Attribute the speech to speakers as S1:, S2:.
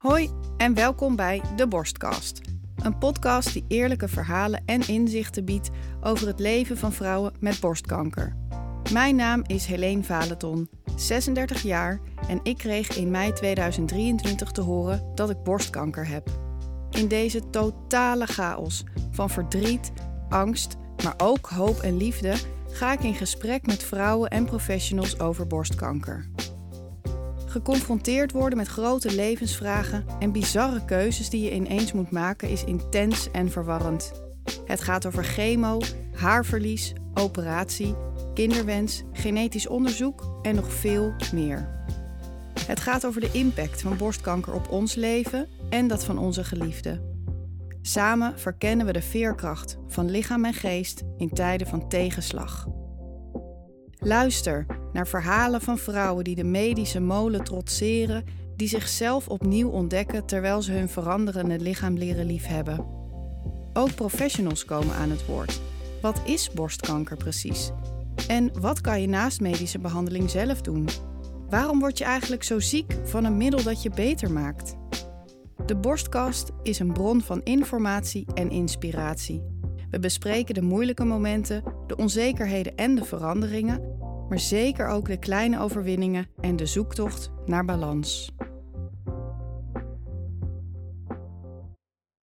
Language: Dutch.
S1: Hoi en welkom bij De Borstkast. Een podcast die eerlijke verhalen en inzichten biedt over het leven van vrouwen met borstkanker. Mijn naam is Helene Valeton, 36 jaar en ik kreeg in mei 2023 te horen dat ik borstkanker heb. In deze totale chaos van verdriet, angst, maar ook hoop en liefde ga ik in gesprek met vrouwen en professionals over borstkanker. Geconfronteerd worden met grote levensvragen en bizarre keuzes die je ineens moet maken is intens en verwarrend. Het gaat over chemo, haarverlies, operatie, kinderwens, genetisch onderzoek en nog veel meer. Het gaat over de impact van borstkanker op ons leven en dat van onze geliefden. Samen verkennen we de veerkracht van lichaam en geest in tijden van tegenslag. Luister naar verhalen van vrouwen die de medische molen trotseren, die zichzelf opnieuw ontdekken terwijl ze hun veranderende lichaam leren liefhebben. Ook professionals komen aan het woord. Wat is borstkanker precies? En wat kan je naast medische behandeling zelf doen? Waarom word je eigenlijk zo ziek van een middel dat je beter maakt? De Borstkast is een bron van informatie en inspiratie. We bespreken de moeilijke momenten, de onzekerheden en de veranderingen, maar zeker ook de kleine overwinningen en de zoektocht naar balans.